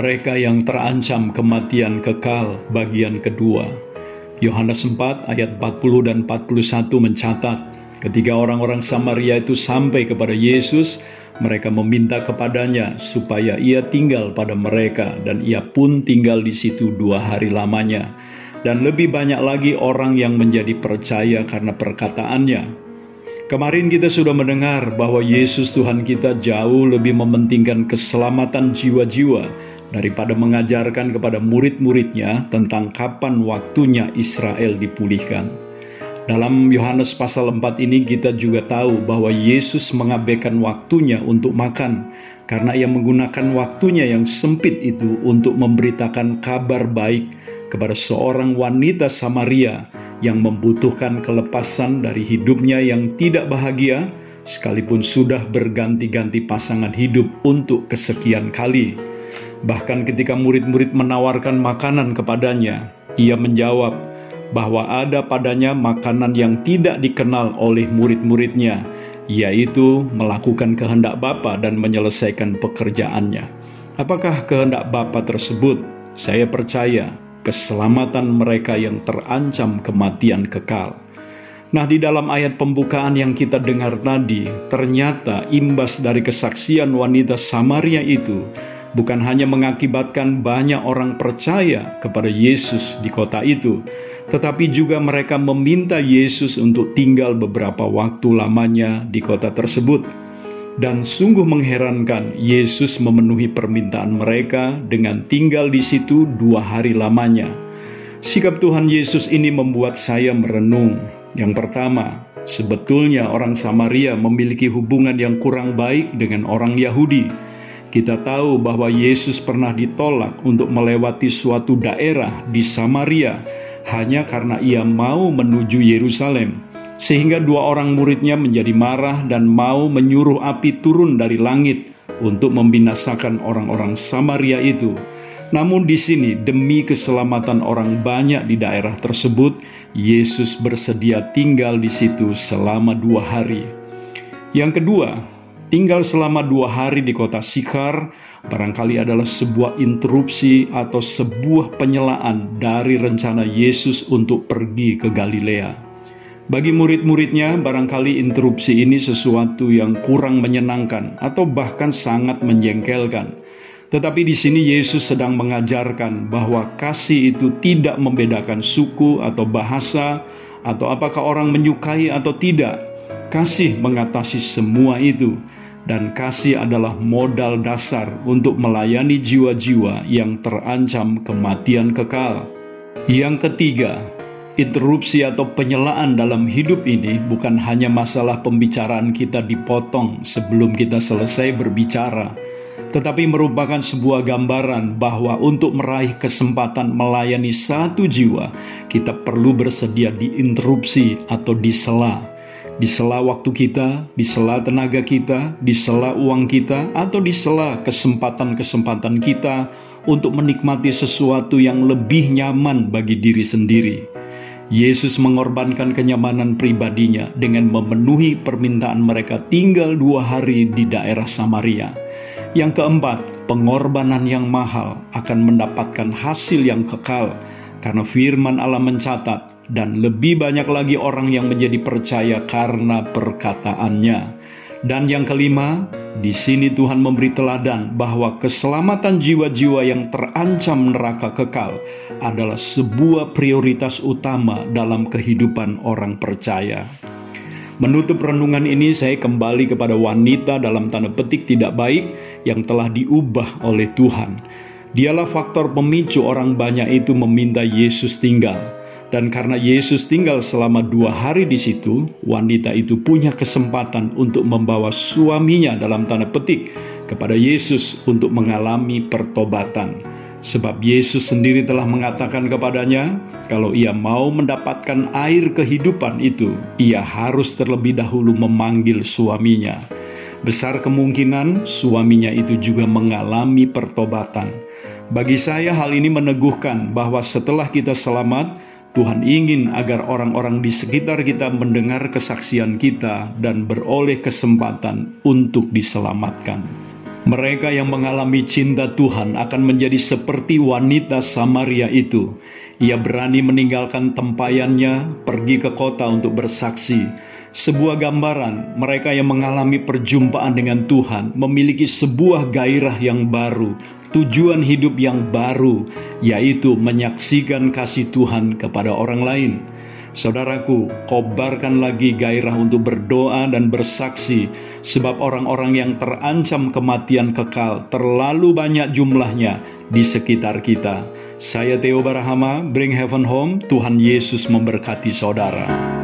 Mereka yang terancam kematian kekal bagian kedua. Yohanes 4 ayat 40 dan 41 mencatat, ketika orang-orang Samaria itu sampai kepada Yesus, mereka meminta kepadanya supaya ia tinggal pada mereka dan ia pun tinggal di situ dua hari lamanya. Dan lebih banyak lagi orang yang menjadi percaya karena perkataannya. Kemarin kita sudah mendengar bahwa Yesus Tuhan kita jauh lebih mementingkan keselamatan jiwa-jiwa daripada mengajarkan kepada murid-muridnya tentang kapan waktunya Israel dipulihkan. Dalam Yohanes pasal 4 ini kita juga tahu bahwa Yesus mengabaikan waktunya untuk makan karena ia menggunakan waktunya yang sempit itu untuk memberitakan kabar baik kepada seorang wanita Samaria yang membutuhkan kelepasan dari hidupnya yang tidak bahagia sekalipun sudah berganti-ganti pasangan hidup untuk kesekian kali. Bahkan ketika murid-murid menawarkan makanan kepadanya, ia menjawab bahwa ada padanya makanan yang tidak dikenal oleh murid-muridnya, yaitu melakukan kehendak Bapa dan menyelesaikan pekerjaannya. Apakah kehendak Bapa tersebut? Saya percaya keselamatan mereka yang terancam kematian kekal. Nah, di dalam ayat pembukaan yang kita dengar tadi, ternyata imbas dari kesaksian wanita Samaria itu bukan hanya mengakibatkan banyak orang percaya kepada Yesus di kota itu, tetapi juga mereka meminta Yesus untuk tinggal beberapa waktu lamanya di kota tersebut. Dan sungguh mengherankan, Yesus memenuhi permintaan mereka dengan tinggal di situ dua hari lamanya. Sikap Tuhan Yesus ini membuat saya merenung. Yang pertama, sebetulnya orang Samaria memiliki hubungan yang kurang baik dengan orang Yahudi kita tahu bahwa Yesus pernah ditolak untuk melewati suatu daerah di Samaria hanya karena ia mau menuju Yerusalem. Sehingga dua orang muridnya menjadi marah dan mau menyuruh api turun dari langit untuk membinasakan orang-orang Samaria itu. Namun di sini demi keselamatan orang banyak di daerah tersebut, Yesus bersedia tinggal di situ selama dua hari. Yang kedua, Tinggal selama dua hari di kota Sikar barangkali adalah sebuah interupsi atau sebuah penyelaan dari rencana Yesus untuk pergi ke Galilea. Bagi murid-muridnya, barangkali interupsi ini sesuatu yang kurang menyenangkan atau bahkan sangat menjengkelkan. Tetapi di sini Yesus sedang mengajarkan bahwa kasih itu tidak membedakan suku atau bahasa, atau apakah orang menyukai atau tidak. Kasih mengatasi semua itu, dan kasih adalah modal dasar untuk melayani jiwa-jiwa yang terancam kematian kekal. Yang ketiga, interupsi atau penyelaan dalam hidup ini bukan hanya masalah pembicaraan kita dipotong sebelum kita selesai berbicara, tetapi merupakan sebuah gambaran bahwa untuk meraih kesempatan melayani satu jiwa, kita perlu bersedia diinterupsi atau disela di sela waktu kita, di sela tenaga kita, di sela uang kita, atau di sela kesempatan-kesempatan kita untuk menikmati sesuatu yang lebih nyaman bagi diri sendiri. Yesus mengorbankan kenyamanan pribadinya dengan memenuhi permintaan mereka tinggal dua hari di daerah Samaria. Yang keempat, pengorbanan yang mahal akan mendapatkan hasil yang kekal karena firman Allah mencatat dan lebih banyak lagi orang yang menjadi percaya karena perkataannya. Dan yang kelima, di sini Tuhan memberi teladan bahwa keselamatan jiwa-jiwa yang terancam neraka kekal adalah sebuah prioritas utama dalam kehidupan orang percaya. Menutup renungan ini, saya kembali kepada wanita dalam tanda petik tidak baik yang telah diubah oleh Tuhan. Dialah faktor pemicu orang banyak itu meminta Yesus tinggal dan karena Yesus tinggal selama dua hari di situ, wanita itu punya kesempatan untuk membawa suaminya dalam tanda petik kepada Yesus untuk mengalami pertobatan. Sebab Yesus sendiri telah mengatakan kepadanya, kalau ia mau mendapatkan air kehidupan itu, ia harus terlebih dahulu memanggil suaminya. Besar kemungkinan suaminya itu juga mengalami pertobatan. Bagi saya, hal ini meneguhkan bahwa setelah kita selamat, Tuhan ingin agar orang-orang di sekitar kita mendengar kesaksian kita dan beroleh kesempatan untuk diselamatkan. Mereka yang mengalami cinta Tuhan akan menjadi seperti wanita Samaria itu. Ia berani meninggalkan tempayannya, pergi ke kota untuk bersaksi. Sebuah gambaran mereka yang mengalami perjumpaan dengan Tuhan memiliki sebuah gairah yang baru, tujuan hidup yang baru, yaitu menyaksikan kasih Tuhan kepada orang lain. Saudaraku, kobarkan lagi gairah untuk berdoa dan bersaksi, sebab orang-orang yang terancam kematian kekal terlalu banyak jumlahnya di sekitar kita. Saya Theo Barahama, Bring Heaven Home, Tuhan Yesus memberkati saudara.